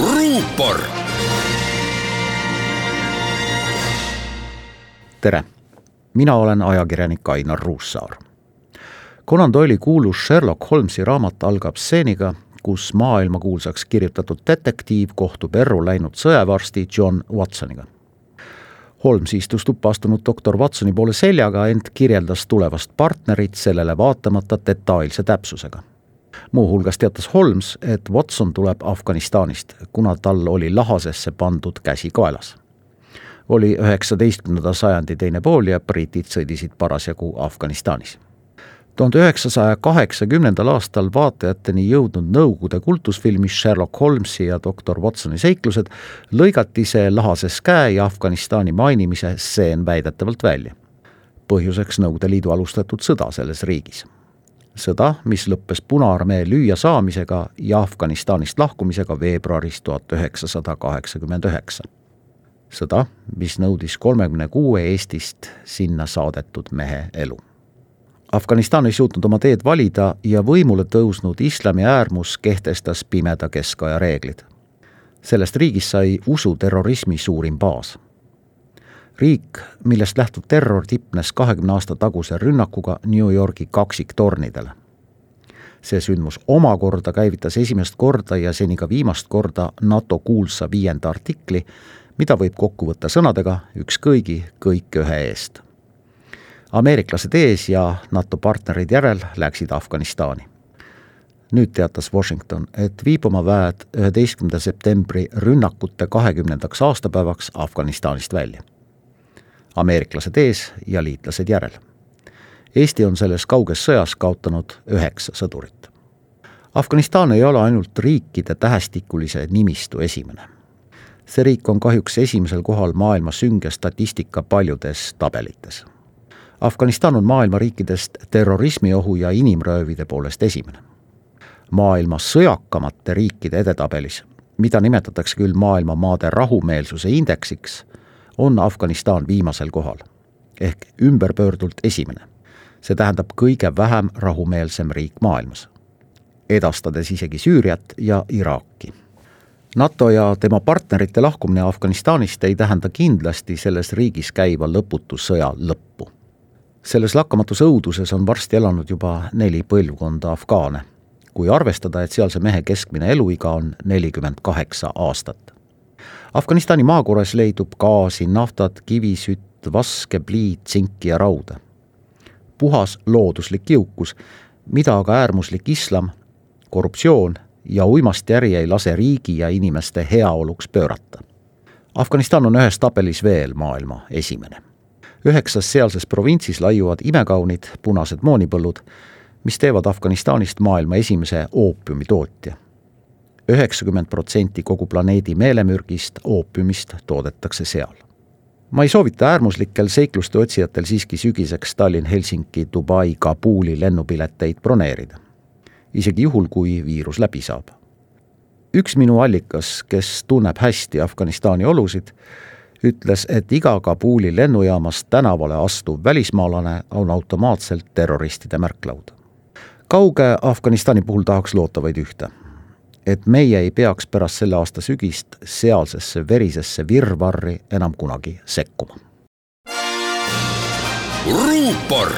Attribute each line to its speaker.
Speaker 1: ruupor. tere, mina olen ajakirjanik Ainar Ruussaar. Conan Doyle'i kuulus Sherlock Holmesi raamat algab stseeniga, kus maailmakuulsaks kirjutatud detektiiv kohtub erru läinud sõjavarsti John Watsoniga. Holmes istus tuppa astunud doktor Watsoni poole seljaga, ent kirjeldas tulevast partnerit sellele vaatamata detailse täpsusega muuhulgas teatas Holmes, et Watson tuleb Afganistanist, kuna tal oli lahasesse pandud käsi kaelas. oli üheksateistkümnenda sajandi teine pool ja britid sõdisid parasjagu Afganistanis. tuhande üheksasaja kaheksakümnendal aastal vaatajateni jõudnud Nõukogude kultusfilmis Sherlock Holmesi ja doktor Watsoni seiklused lõigati see lahases käe ja Afganistani mainimise stseen väidetavalt välja. põhjuseks Nõukogude Liidu alustatud sõda selles riigis sõda, mis lõppes Punaarmee lüüasaamisega ja Afganistanist lahkumisega veebruaris tuhat üheksasada kaheksakümmend üheksa. sõda, mis nõudis kolmekümne kuue Eestist sinna saadetud mehe elu. Afganistan ei suutnud oma teed valida ja võimule tõusnud islami äärmus kehtestas pimeda keskaja reeglid. sellest riigist sai usuterrorismi suurim baas riik, millest lähtuv terror tipnes kahekümne aasta taguse rünnakuga New Yorgi kaksiktornidele. see sündmus omakorda käivitas esimest korda ja seni ka viimast korda NATO kuulsa viienda artikli, mida võib kokku võtta sõnadega üks kõigi, kõik ühe eest. ameeriklased ees ja NATO partnerid järel läksid Afganistani nüüd teatas Washington, et viib oma väed üheteistkümnenda septembri rünnakute kahekümnendaks aastapäevaks Afganistanist välja ameeriklased ees ja liitlased järel. Eesti on selles kauges sõjas kaotanud üheksa sõdurit. Afganistan ei ole ainult riikide tähestikulise nimistu esimene. see riik on kahjuks esimesel kohal maailma sünge statistika paljudes tabelites. Afganistan on maailma riikidest terrorismiohu ja inimröövide poolest esimene. maailma sõjakamate riikide edetabelis, mida nimetatakse küll maailma maade rahumeelsuse indeksiks on Afganistan viimasel kohal ehk ümberpöördult esimene. see tähendab kõige vähem rahumeelsem riik maailmas, edastades isegi Süüriat ja Iraaki. NATO ja tema partnerite lahkumine Afganistanist ei tähenda kindlasti selles riigis käiva lõputu sõja lõppu. selles lakkamatus õuduses on varsti elanud juba neli põlvkonda afgaane, kui arvestada, et sealse mehe keskmine eluiga on nelikümmend kaheksa aastat Afganistani maakorras leidub gaasi, naftat, kivisütt, vaske, pliid, tsinki ja rauda. puhas looduslik jõukus, mida aga äärmuslik islam, korruptsioon ja uimastiäri ei lase riigi ja inimeste heaoluks pöörata. Afganistan on ühes tabelis veel maailma esimene. üheksas sealses provintsis laiuvad imekaunid punased moonipõllud, mis teevad Afganistanist maailma esimese oopiumitootja üheksakümmend protsenti kogu planeedi meelemürgist, oopiumist toodetakse seal. ma ei soovita äärmuslikel seikluste otsijatel siiski sügiseks Tallinn, Helsingi, Dubai, Kabuli lennupileteid broneerida. isegi juhul, kui viirus läbi saab. üks minu allikas, kes tunneb hästi Afganistani olusid, ütles, et iga Kabuli lennujaamast tänavale astuv välismaalane on automaatselt terroristide märklaud. kauge Afganistani puhul tahaks loota vaid ühte et meie ei peaks pärast selle aasta sügist sealsesse verisesse virvarri enam kunagi sekkuma. ruupor